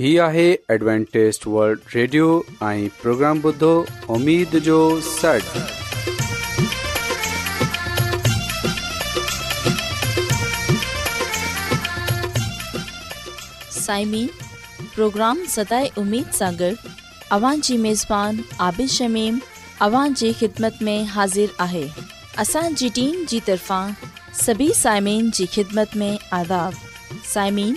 सभी साइमिन जी ख़िदमत में आज़ादु साइमीन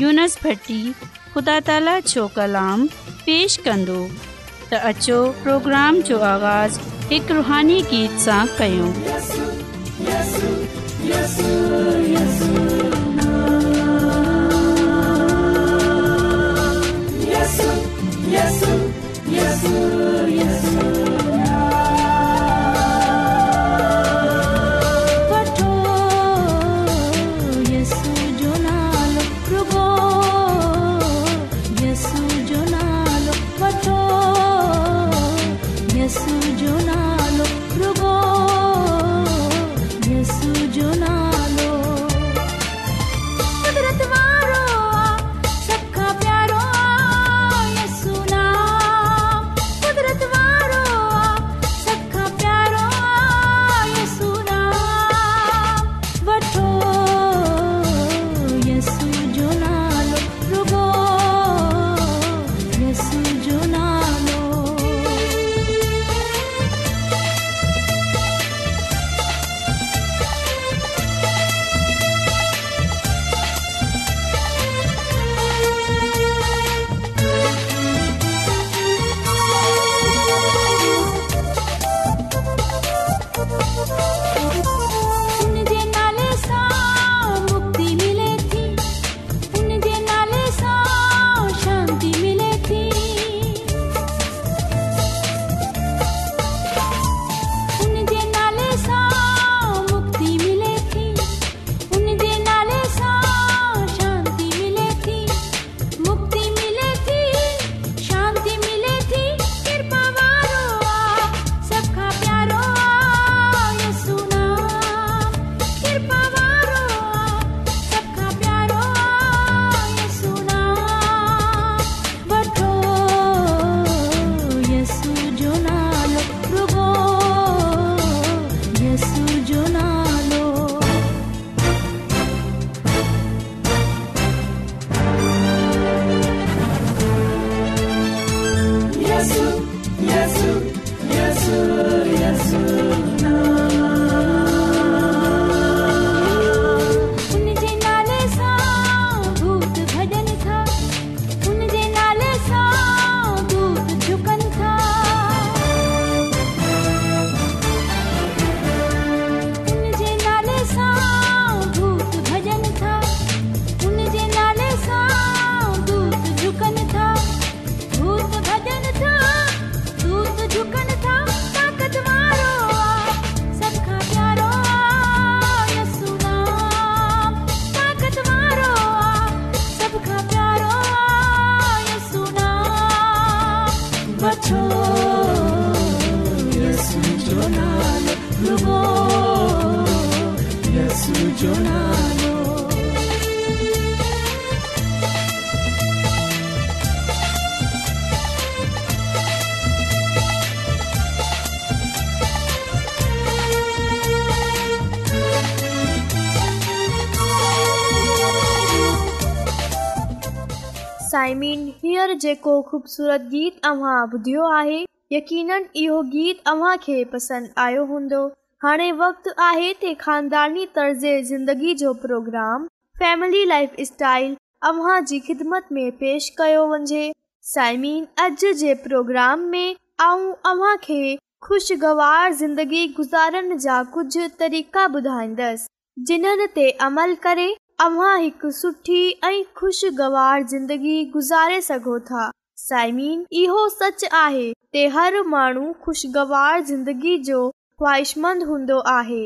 यूनस भट्टी ख़ुदा ताला जो कलाम पेश कंदो त अचो प्रोग्राम जो आगाज, एक रुहानी गीत सां कयो जेको ख़ूबसूरत गीत अव्हां ॿुधियो आहे यकीन इहो गीत अव्हांखे पसंदि आयो हूंदो हाणे वक़्तु आहे पेश कयो वञे साइमीन में ऐंशगवार ज़िंदगी गुज़ारण जा कुझु तरीक़ा ॿुधाईंदसि जिन्हनि ते अमल करे अव्हां हिकु सुठी ऐं ख़ुशगवार ज़िंदगी गुज़ारे सघो था साइमीन इहो सच आहे त हर माण्हू ख़ुशगवार ज़िंदगी जो ख़्वाहिशमंद हूंदो आहे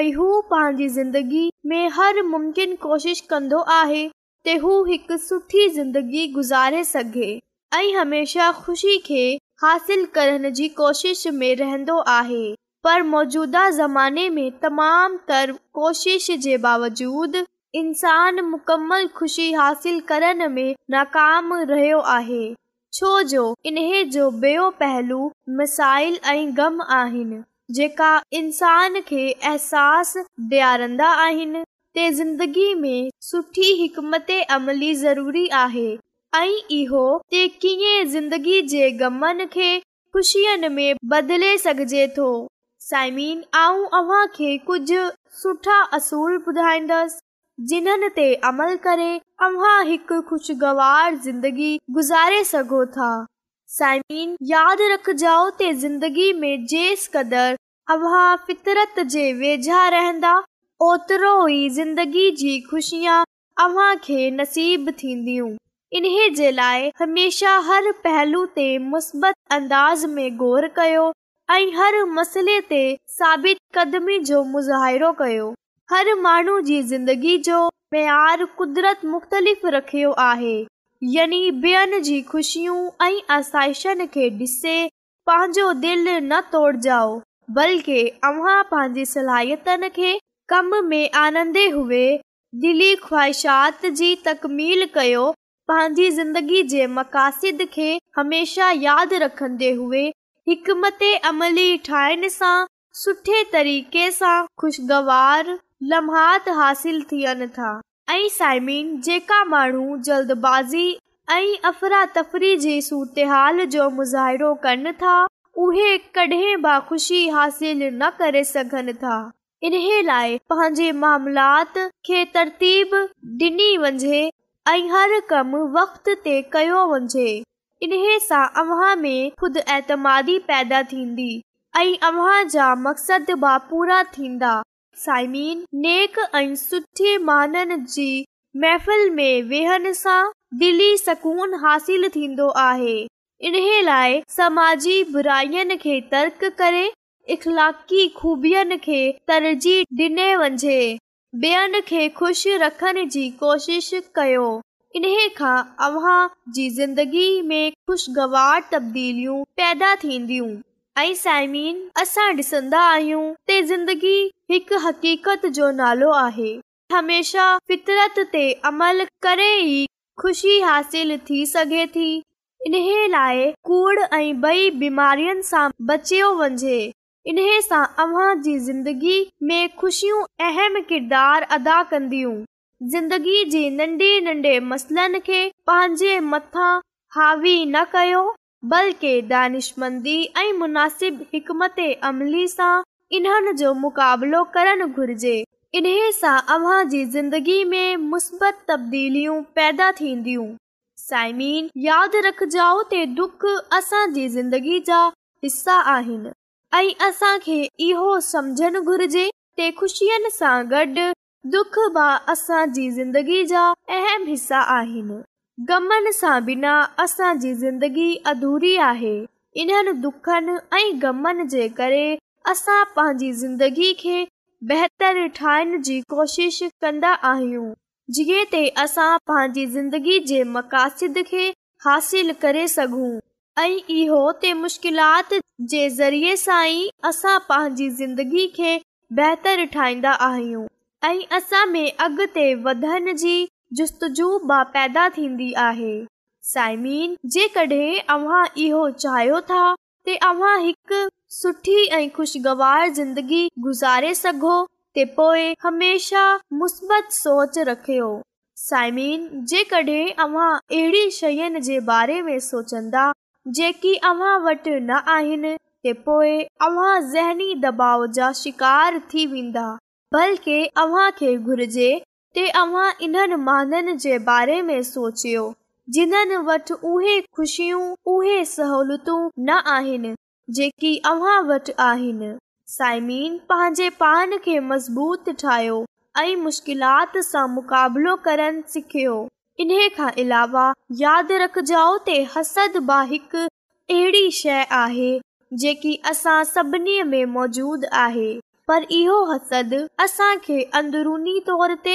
ऐं हू पंहिंजी ज़िंदगी में हर मुमकिन कोशिश कंदो आहे त हू हिकु सुठी ज़िंदगी गुज़ारे सघे ऐं हमेशह ख़ुशी खे हासिल करण जी कोशिश में रहंदो आहे पर मौजूदा ज़माने में तमामु तर कोशिश जे बावजूदि इंसान मुकमल ख़ुशी हासिल करण में नाकाम रहियो आहे छो जो इन्हे जो ॿियो पहलू मिसाइल ऐं ग़म आहिनि जेका इंसान खे अहसास डि॒यारींदा आहिनि ते ज़िंदगी में सुठी हिकमत अमली ज़रूरी आहे ऐं इहो कीअं ज़िंदगी जे ग़मनि खे ख़ुशियुनि में बदिले सघजे थो साइमीन कुझु सुठा असूल ॿुधाईंदसि जिन्हनि ते अमल करे अव्हां हिकु ख़ुशगवार ज़िंदगी गुज़ारे सघो था साइन यादि रखजाओ ते ज़िंदगी में जेसि क़दुरु फितरत जे वेझा रहंदा ओतिरो ई ज़िंदगी जी ख़ुशियां अव्हां खे नसीब थींदियूं इन्हे जे लाइ हमेशह हर पहलू ते मुस्बत अंदाज़ में ग़ौर कयो ऐं हर मसइले ते साबित क़दमी जो मुज़िरो कयो हर माण्हू जी ज़िंदगी जो मयारु कुदरत मुफ़ रखियो आहे यानी ॿियनि जी ख़ुशियूं ऐं आसाइशनि खे ॾिसे पंहिंजो दिलि न तोड़ाओ बल्कि पंहिंजी सलाहियते हुए दिली ख़्वाहिशात जी तकमील कयो पंहिंजी ज़िंदगी जे मक़ासिद खे हमेशा यादि रखंदे हुई हिक अमली ठाहिण सां सुठे तरीक़े सां ख़ुशगवार لمحات हासिल थियनि था ऐं साइमिन जेका माण्हू जल्दबाज़ी ऐं अफरा तफरी जी सूरत صورتحال जो मुज़ाहिरो कनि था उहे कॾहिं बि ख़ुशी हासिल न करे सघनि था इन्हीअ लाइ पंहिंजे मामलात खे तरतीब डि॒नी वञे ऐं हर وقت वक़्त ते कयो वञिजे इन्हे सां अव्हां में ख़ुदि ऐतमादी पैदा थींदी ऐं अमा जा मक़्सद बि पूरा थींदा साइमीन दिली सुकून हासिल थींदो आहे इन लाइ समाजीनि खे तर्क करे इख़लाक़ी खूबियुनि खे तरजीह डि॒ने वञे ॿियनि खे खु़शि रखण जी कोशिश कयो इन खां ज़िंदगी में ख़ुशगवार तब्दीलियूं पैदा थींदियूं ऐं साइमीन असां ॾिसंदा आहियूं त ज़िंदगी हिकु हक़ीक़त जो नालो आहे हमेशह फितरत ते अमल करे ई ख़ुशी हासिलु थी सघे थी इन लाइ कूड़ ऐं बई बीमारियुनि सां बचियो वञे इन सां अव्हां जी ज़िंदगी में ख़ुशियूं अहम किरदारु अदा कंदियूं ज़िंदगी जे नंढे नंढे मसइलनि खे पंहिंजे मथां हावी न कयो बल्कि दानिश मंदी ऐं मुनासिबु हिकमत अमली सां इन्हनि जो मुक़ाबिलो करणु घुर्जे इन सां मुस्बत तब्दीलियूं पैदा थींदियूं साइमीन यादि रखजाओ त दुख असांजी ज़िंदगी जा हिसा आहिनि ऐं असांखे इहो सम्झणु घुर्जे ते ख़ुशियुनि सां गॾु दुख बि असांजी ज़िंदगी जा अहम हिस्सा आहिनि गमन सां बिना असांजी ज़िंदगी अधूरी आहे इन्हनि दुखनि ऐं गमन जे करे असां पंहिंजी ज़िंदगी खे बहितर ठाहिण जी कोशिश कंदा आहियूं जीअं ते असां पंहिंजी ज़िंदगी जे मक़ासिद खे हासिल करे सघूं ऐं इहो ते मुश्किलात जे ज़रिए सां ई असां पंहिंजी ज़िंदगी खे बहितर ठाहींदा आहियूं ऐं असां में अॻिते वधण जी जुस्तुजूब पैदा थींदी आहे साइमीन जेकॾहिं अव्हां इहो चाहियो था तव्हां हिकु सुठी ऐं ख़ुशगवार जिंदगी गुज़ारे सघो ते पोए हमेशह मुस्बत सोच रखियो साइमीन जेकॾहिं अव्हां अहिड़ी शयुनि जे बारे में सोचंदा जेकी अव्हां वटि न आहिनि त पोइ अव्हां ज़हनी दबाव जा शिकार थी वेंदा बल्कि अव्हांखे घुर्जे ते अव्हां इन्हनि माननि जे बारे में सोचियो जिन्हनि वटि उहे ख़ुशियूं उहे सहूलियतूं न आहिनि जेकी अव्हां वटि आहिनि मज़बूत ठाहियो ऐं मुश्किलात सां मुकाबलो करण सिखियो इन खां अलावा यादि रखजो ते हसद मां हिकु अहिड़ी शइ आहे जेकी असां सभिनी में मौजूद आहे पर इहो हसद असांखे अंदरुनी तौर ते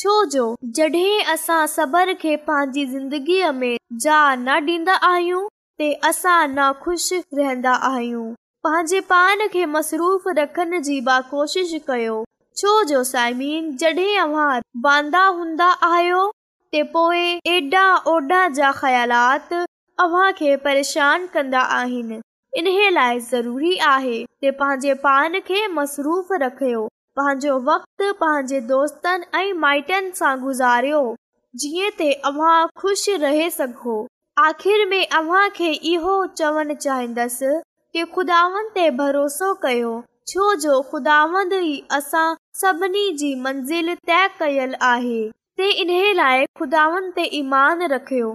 छोजो रहंदा आहियूं बांदा हूंदा आहियो इन लाइ ज़रूरी आहे पंहिंजे पान खे मसरूफ़ रखियो पंहिंजो वक़्त पंहिंजे दोस्तनि जी मंज़िल तयल आहे रखियो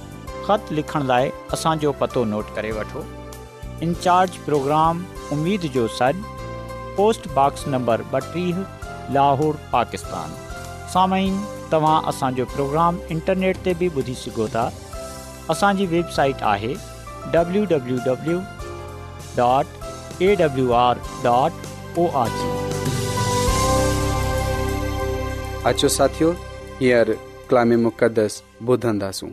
ख़त लिखण लाइ असांजो पतो नोट करे वठो इनचार्ज प्रोग्राम उमेद जो सॾु पोस्टबॉक्स नंबर ॿटीह लाहौर पाकिस्तान साम्हूं तव्हां असांजो प्रोग्राम इंटरनेट ते बि ॿुधी सघो था असांजी वेबसाइट आहे डब्लू डब्ल्यू डब्ल्यू कलामी मु ॿुधंदासूं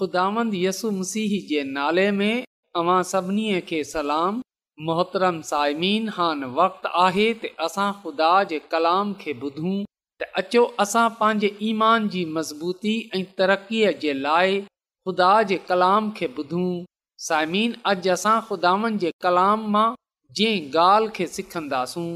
ख़ुदांद यसु मसीह जे नाले में अवां सभिनी खे सलाम मोहतरम साइमीन हान वक़्तु आहे त असां ख़ुदा जे कलाम खे ॿुधूं त अचो असां पंहिंजे ईमान जी मज़बूती ऐं तरक़ीअ जे लाइ ख़ुदा जे कलाम खे ॿुधूं साइमीन अॼु असां ख़ुदांद जे कलाम मां जंहिं ॻाल्हि खे सिखंदासूं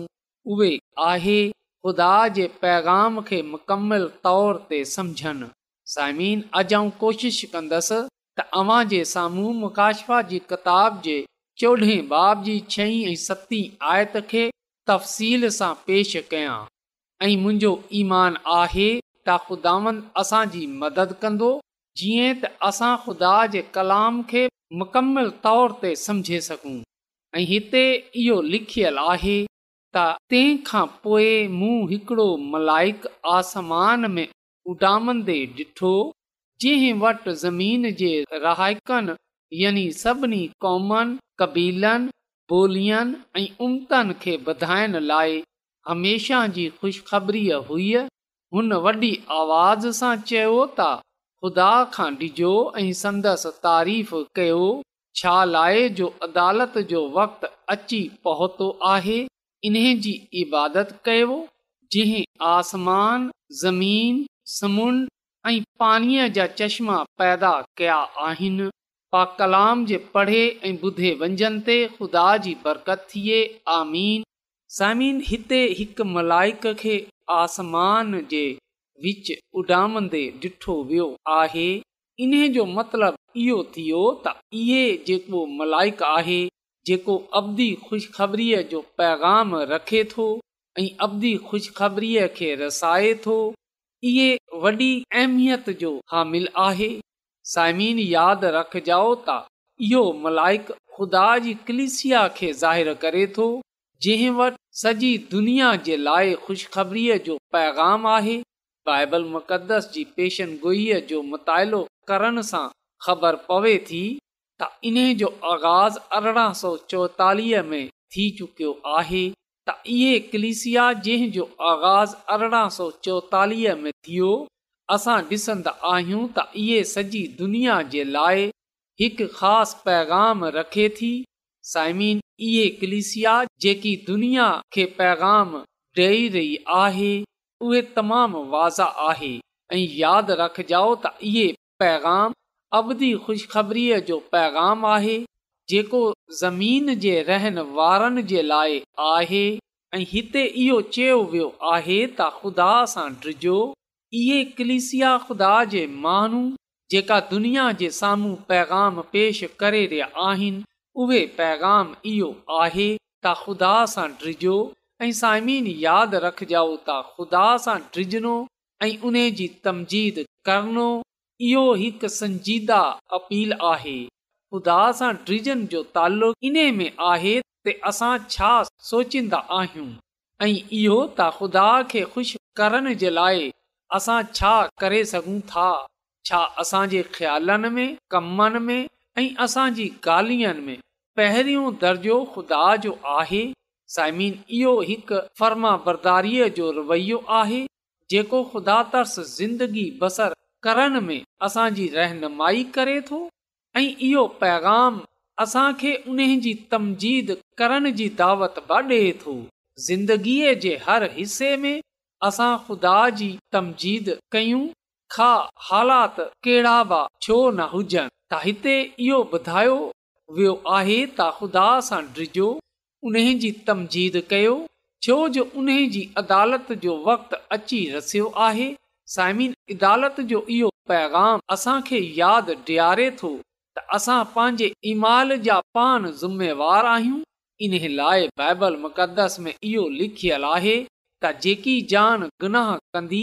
उहे आहे ख़ुदा जे पैगाम खे मुकमल तौर ते समुझनि साईमीन अॼु आऊं कोशिशि कंदसि त अव्हां जे साम्हूं मुकाशफ़ा जी किताब जे चोॾहें बाब जी छहीं ऐं सतीं आयत खे तफ़सील सां पेश कयां ऐं मुंहिंजो ईमान आहे त ख़ुदावंद असांजी मदद कंदो जीअं त असां ख़ुदा जे कलाम खे मुकमल तौर ते समुझे सघूं ऐं हिते इहो लिखियलु आहे त तंहिं खां पोइ मूं हिकिड़ो मलाइक आसमान में उॾामंदे ॾिठो जंहिं वटि ज़मीन जे रहाइकनि यानी सभिनी कॉमनि कबीलनि ॿोलियुनि ऐं उमतनि खे वधाइण लाइ हमेशह जी ख़ुशिखबरी हुई हुन वॾी आवाज़ सां चयो त ख़ुदा खां ॾिजो ऐं संदसि तारीफ़ कयो छा लाइ जो अदालत जो वक़्तु अची पहुतो आहे इन जी इबादत कयो जंहिं आसमान ज़मीन समुंड ऐं पाणीअ जा चश्मा पैदा कया आहिनि पा कलाम जे पढ़े ऐं ॿुधे वंझंदि ते खुदा जी बरकत थिए आमीन समीन हिते हिकु मलाइक खे आसमान जे विच उॾामंदे ॾिठो वियो आहे इन जो मतिलबु इहो थियो त इहे जेको मलाइक आहे जेको अवधि ख़ुशख़बरीअ जो पैगाम रखे थो ऐं अवधी खुशखबरीअ खे रसाए थो इहा वॾी अहमियत जो हामिल आहे साइमिन यादि रखजाओ त इहो मलाइक ख़ुदा जी कलिसिया खे ज़ाहिरु करे थो जंहिं वटि सॼी दुनिया जे लाइ खु़शख़बरीअ जो पैगाम आहे बाइबल मुक़द्दस जी पेशनगुइ जो मुतालो करण सां ख़बर पवे थी त इन जो आगाज़ अरिड़हं सौ चोएतालीह में थी चुकियो आहे त इहे क्लिसिया जो आगाज़ अरिड़हं सौ चोएतालीह में थियो असां ॾिसंदा आहियूं त इहे सॼी दुनिया जे लाइ हिकु ख़ासि पैगाम रखे थी साइमिन इहे कलिसिया जेकी दुनिया खे पैगाम ॾेई रही आहे उहे तमामु वाज़ा आहे ऐं यादि रखजाओ त इहे पैगाम अवधी खुशख़बरीअ जो पैगाम आहे जेको ज़मीन जे रहनि वारनि जे लाइ आहे ऐं हिते इहो चयो वियो आहे त ख़ुदा सां डिजो इहे कलिसिया ख़ुदा जे माण्हू जेका दुनिया जे साम्हूं पैगाम पेश करे रहिया आहिनि उहे पैगाम इहो आहे त ख़ुदा सां डिजो ऐं साइमीन यादि रखजो त ख़ुदा सां डिॼणो ऐं उन तमजीद करणो इहो हिकु संजीदा अपील आहे ख़ुदा सां ड्रिजन जो तालो इन में आहे त असां छा सोचींदा आहियूं ऐं इहो त ख़ुदा खे ख़ुशि करण जे लाइ असां छा करे सघूं था छा असांजे ख़्यालनि में कमनि में ऐं असांजी ॻाल्हियुनि में पहिरियों दर्जो ख़ुदा जो आहे साइमिन इहो हिकु फर्मा बर्दारीअ जो रवैयो आहे जेको ख़ुदा तर्स ज़िंदगी बसर करण में असांजी रहनुमाई करे थो ऐं इहो पैगाम असांखे उन जी तमजीद करण जी दावत बि डे॒ ज़िंदगीअ जे हर हिसे में असां ख़ुदा जी तमज़ीद कयूं कहिड़ा बि हुजनि त हिते इहो ॿुधायो वियो आहे त ख़ुदा सां डिजो उन जी तमजीद कयो छो जो उन जी अदालत जो वक़्त अची रसियो आहे साइमिन अदालत जो इहो पैगाम असांखे यादि ॾियारे थो त असां पंहिंजे ईमाल जा पान ज़िमेवारु आहियूं इन लाइ बाइबल मुक़द्दस में इहो लिखियलु आहे त जेकी जान गुनाह कंदी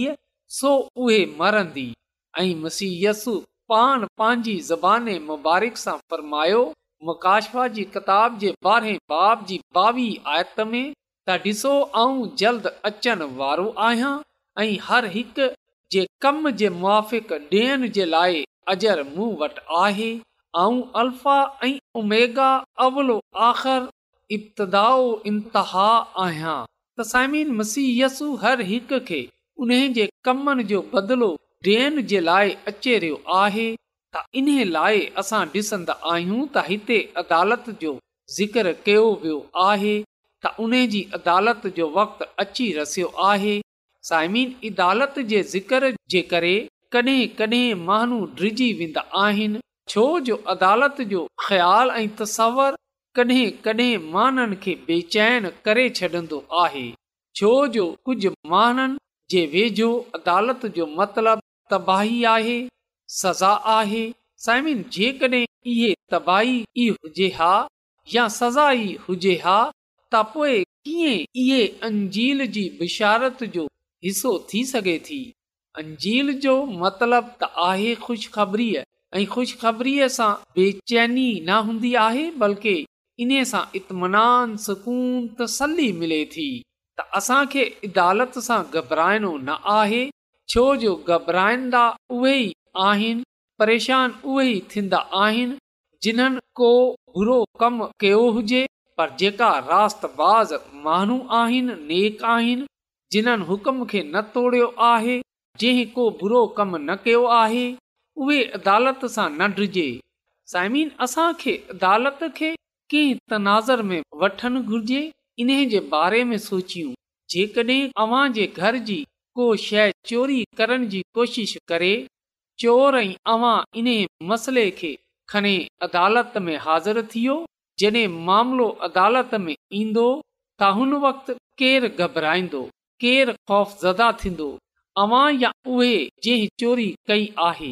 सो उहे मरंदी ऐं पान पंहिंजी ज़बान मुबारक सां फरमायो मुकाशा जी किताब जे ॿारहें बाब जी ॿावीह आयत में त ॾिसो ऐं जल्द अचणु वारो आहियां ऐं हर हिक जे कम जे मुआफ़िक़ ॾियण जे लाइ अजर मूं वटि आहे ऐं अल्फा ऐं आहियां साइमिन मसीयसू हर हिकु खे उन जे कमन जो बदलो डि॒युनि जे लाइ अचे रहियो आहे इन्हे लाइ असां डि॒सन्दा आहियूं त हिते अदालत जो ज़िक्र कयो वियो आहे त उन जी अदालत जो वक़्तु अची रसियो आहे सायमिन जे ज़िक्र जे करे कडहिं कडहिं माण्हू ड्रिजी वेंदा आहिनि छो जो अदालत जो ख़्यालु ऐं तसवर कॾहिं कॾहिं माननि खे बेचैन करे छॾंदो आहे छो जो कुझु माननि जे वेझो अदालत जो मतिलबु तबाही आहे सज़ा आहे साइमिन जेकॾहिं इहे तबाही ई हुजे हा या सज़ा ई हुजे हा त पोइ कीअं इह अंजील जी बिशारत जो हिसो थी सघे थी अंजील जो मतिलब त आहे ख़ुशबरी ऐं ख़ुशख़बरीअ सां बेचैनी न हूंदी आहे बल्कि इन सां इतमान सुकून तसली मिले थी त असांखे इदालत सां घबराइणो न आहे छो जो घबराईंदा उहे ई आहिनि परेशान उहे ई थींदा आहिनि जिन्हनि को बुरो कमु कयो हुजे पर जेका बाज़ माण्हू आहिनि नेक आहिनि जिन्हनि हुकम खे न तोड़ियो आहे जंहिं को बुरो कमु न कयो आहे उहेदालत सां नंढे साइमिन अदालत खे सोचियूं जेकॾहिं चोरी करण जी कोशिश करे मसले खे खणी अदालत में हाज़िर थियो मामिलो अदालत में ईंदो त हुन वक़्त केरु घबराईंदो केरु ख़ौफ़ जंहिं चोरी कई आहे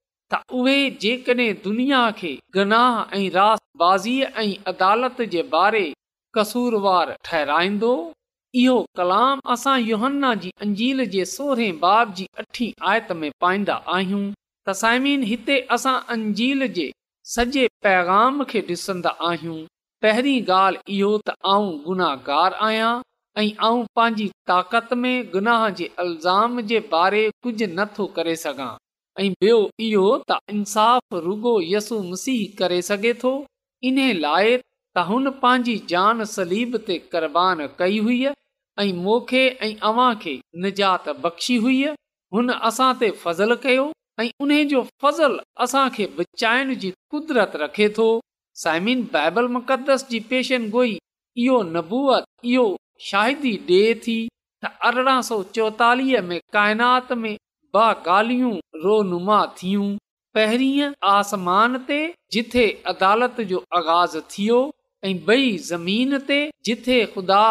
त उहे जेकॾहिं दुनिया खे गनाह ऐं राबाज़ीअ ऐं अदालत जे बारे कसूरवार ठहराईंदो इहो कलाम असांहन्ना जी अंजील जे सोरहें बाब जी अठी आयत में पाईंदा आहियूं तसाइमीन हिते असां अंजील जे सॼे पैगाम खे डि॒सन्दा आहियूं पहिरीं ॻाल्हि इहो त आऊं गुनाहगार आहियां ऐं आऊं पंहिंजी ताक़त में गुनाह जे अल्ज़ाम जे बारे कुझु नथो करे सघां इंसाफ़ रुगो यस मसीह करे सघे थो इन लाइ त हुन पंहिंजी जान सलीब ते क़ुर्बान कई हुई ऐं मोके निजात बख़्शी हुई हुन असां ते फज़ल कयो ऐं उन जो फज़ल असां खे बचाइण जी कुदरत रखे थो साइमिन बाइबल मुक़दस जी पेशन गोई इहो नबूअत इहो शाहिदी डे थी त अरड़हां सौ चोएतालीह में काइनात में ॿालियूं रोनुमा थियूं पहिरीं आसमान ते जिथे अदालत जो आगाज़ थियो ऐं बई ज़मीन ते जिथे ख़ुदा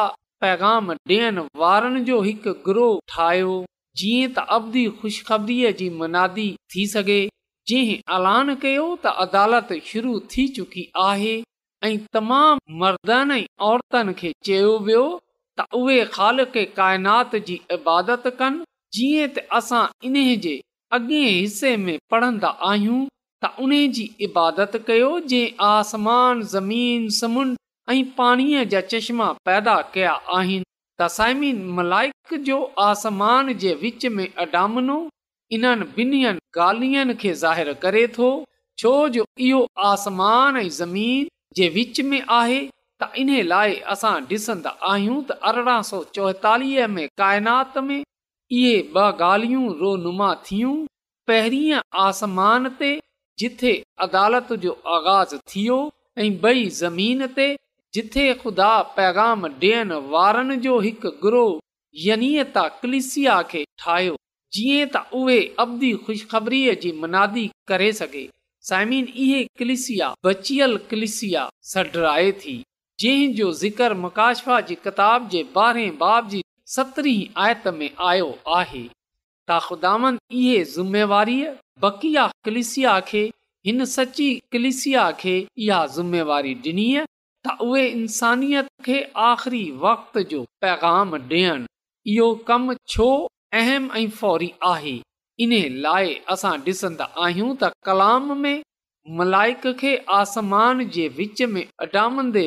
पैगाम ॾियण वारनि जो हिकु ग्रोह ठाहियो जीअं त अवधी खु़शख़बरीअ जी मुनादी थी सघे जंहिं ऐलान कयो त अदालत शुरू थी चुकी आहे ऐं तमामु मर्दनि ऐं औरतनि खे चयो वियो त उहे ख़ालक काइनात जी इबादत कनि जीअं त असां इन जे अॻे हिसे में पढ़ंदा आहियूं त उन जी इबादत कयो जे आसमान ज़मीन समुंड ऐं पाणीअ जा चश्मा पैदा कया आहिनि आसमान जे विच में अडामनो इन्हनि ॿिन्हिनि ॻाल्हियुनि खे ज़ाहिरु करे थो छो जो इहो आसमान ऐं ज़मीन जे विच में आहे त इन्हे लाइ असां ॾिसंदा आहियूं त अरिड़हं सौ चोएतालीह में काइनात में इहे ॿ ॻाल्हियूं रोनुमा थियूं पहिरीं आसमान ते जिथे अदालत जो आगाज़ थियो ऐं बई ज़मीन ते जिथे ख़ुदा पैगाम ॾियण वारनि जो हिकु ग्रोह य क्लिसिया खे ठाहियो जीअं त उहे अवदी खु़शख़बरी जी मनादी करे सघे साइमिन इहे कलिसिया बचियल कलिसिया सडराए थी जंहिं जो ज़िकर मुकाशफा जी किताब जे बाब बावजूदु सतरहीं आयत में आयो आहे ताखदामन इहे ज़िमेवारीअ बकिया कलिसिया खे हिन सची कलिसिया खे इहा ज़िमेवारी ॾिनी त उहे इंसानियत खे आख़िरी वक़्त जो पैगाम ॾियनि इहो कमु छो अहम ऐं फौरी आहे इन लाइ असां ॾिसंदा आहियूं त कलाम में मलाइक खे आसमान जे विच में अॾामंदे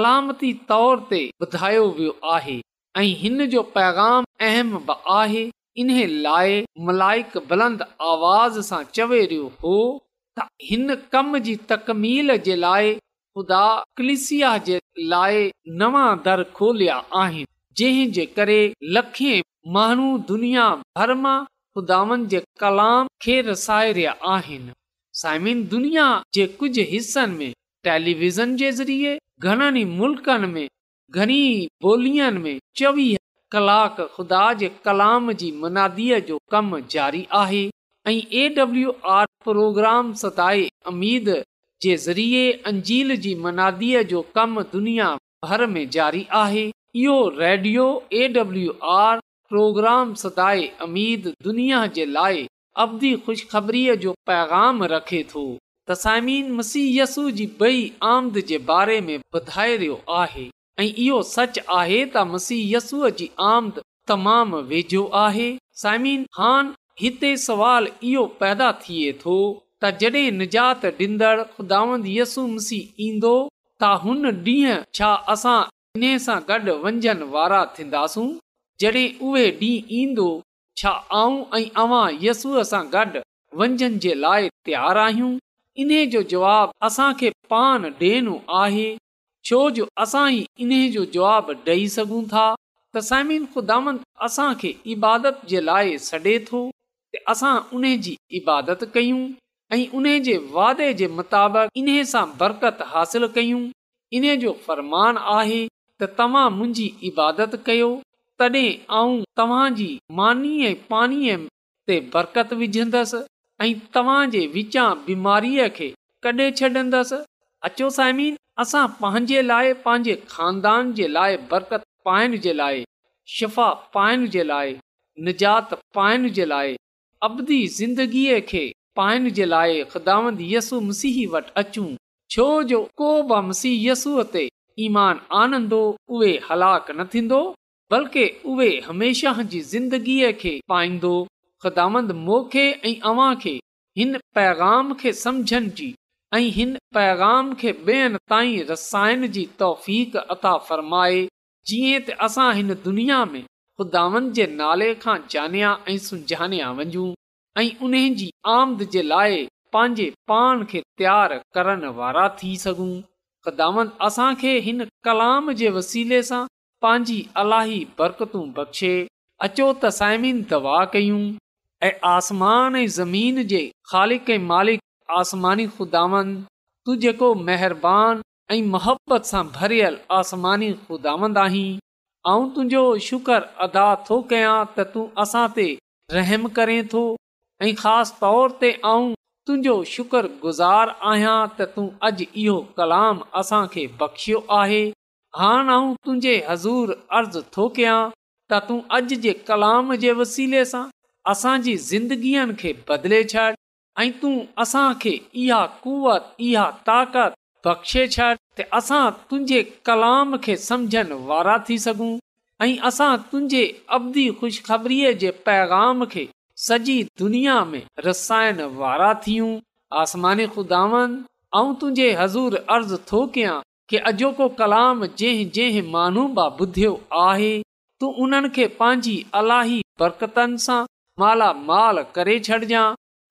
अलामती तौर ते ॿुधायो वियो आहे ऐं हिन जो पैगाम अहम बि आहे इन लाइ मलाइक बुलंद आवाज़ सां चवे हो हिन लाइ नवां दर खोलिया आहिनि जंहिंजे करे लखे माण्हू दुनिया भर मां ख़ुदानि जे कलाम खे रसाए रहिया आहिनि साइमिन दुनिया जे कुझु हिसनि में टेलीविज़न जे ज़रिए घणनि ई मुल्कनि में घणी ॿोलियुनि में चोवीह कलाक ख़ुदा जे कलाम जी मनादीअ जो कमु जारी आहे ऐं एडब्लू आर प्रोग्राम सताए अमीद जे ज़रिए अंजील जी मनादीअ जो कमु दुनिया भर में जारी आहे इहो रेडियो ए एडब्लू आर प्रोग्राम सताए अमीद दुनिया जे लाइ अवदी ख़ुशख़बरीअ जो पैगाम रखे थो तसामीन मसीयसु जी ॿई आमद जे बारे में ॿुधाए रहियो आहे ऐं इहो सच आहे त मसीह यस्सूअ जी आमद तमाम वेझो आहे हिते सवाल इहो पैदा थिए थो त जॾहिं निजात ॾींदड़ ख़ुदा यसी ईंदो त हुन ॾींहुं छा असां इन सां गॾु वंजनि वारा थींदासूं जडे॒ उहे डींहं ईंदो छा आऊं ऐं अवां यसूअ सां गॾु लाइ आहियूं इन्हे जो जवाब असां पान डि॒यणो आहे छो जो असां ई इन्हे जो जवाबु ॾेई सघूं था त समीन ख़ुदा असां इबादत जे लाइ छॾे थो असां उन जी इबादत कयूं उन जे वादे जे मुताबिक़ इन्हे बरकत हासिल कयूं इन्हे जो फ़रमान आहे त तव्हां मुंहिंजी इबादत कयो तॾहिं आऊं तव्हांजी मानी पाणीअ ते बरकत विझंदसि ऐं तव्हां जे विचां बीमारीअ खे कढे छॾंदसि अचो साइमीन असां पंहिंजे लाइ पंहिंजे खानदान जे लाइ बरकत पाइण जे लाइ शिफ़ा पाइण जे लाइ निजात पाइण जे लाइ अबदी ज़िंदगीअ खे पाइण जे लाइ ख़ुदामंद यसु मसीह वटि अचूं छो जो को बि मसीह यसूअ ते ईमान आनंदो उहे हलाक न थींदो बल्कि उहे हमेशह जी ज़िंदगीअ खे पाईंदो ख़ुदामंद मोखे ऐं अव्हां खे हिन पैगाम खे समझण जी ऐं हिन पैगाम खे ॿियनि ताईं रसायन जी तौफ़ अता फ़रमाए जीअं त असां हिन दुनिया में ख़ुदान जे नाले खां जानिया ऐं सुञान्या वञू ऐं उन्हनि जी आमद जे लाइ पंहिंजे पान खे तयारु करण वारा थी सघूं ख़ुदावन असांखे हिन कलाम जे वसीले सां पंहिंजी अलाही बरकतूं बख़्शे अचो त साइमीन दवा कयूं ऐं आसमान ऐं ज़मीन जे ख़ालिक ऐं मालिक आसमानी खुदावन तूं जेको महिरबानी ऐं मोहबत सां भरियल आसमानी ख़ुदावंद आहीं तुंहिंजो शुक्र अदा थो कयां त तूं असां ते रहम करे थो ऐं ख़ासि तौर ते आं तुंहिंजो शुकुर गुज़ार आहियां त तूं अॼु इहो कलाम असांखे बख़्शियो आहे हान आऊं तुंहिंजे हज़ूर अर्ज़ु थो कयां त तूं अॼु जे कलाम जे वसीले सां असांजी ज़िंदगीअ खे बदिले छॾ ऐं तूं असांखे इहा कुवत इहा ताक़त बख़्शे छॾ त असां तुंहिंजे कलाम खे समुझनि वारा थी सघूं ऐं असां तुंहिंजे अबदी ख़ुशख़बरीअ जे पैगाम खे सॼी दुनिया में रसाइण वारा थियूं आसमानी खुदावन ऐं तुंहिंजे हज़ूर अर्ज़ु थो कयां कि अॼोको कलाम जंहिं जंहिं मानू मां ॿुधियो आहे तूं उन्हनि खे पंहिंजी अलाही बरकतनि सां करे छॾिजांइ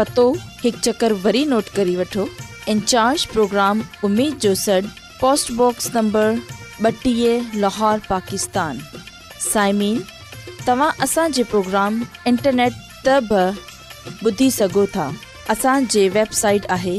पतो हिकु चकर वरी नोट करे वठो इन्ज प्रोग्राम उमेद जो सॾु पोस्टबॉक्स नंबर ॿटीह लाहौर पाकिस्तान साइमिन तव्हां असांजे प्रोग्राम इंटरनेट त ॿुधी सघो था असांजे वेबसाइट आहे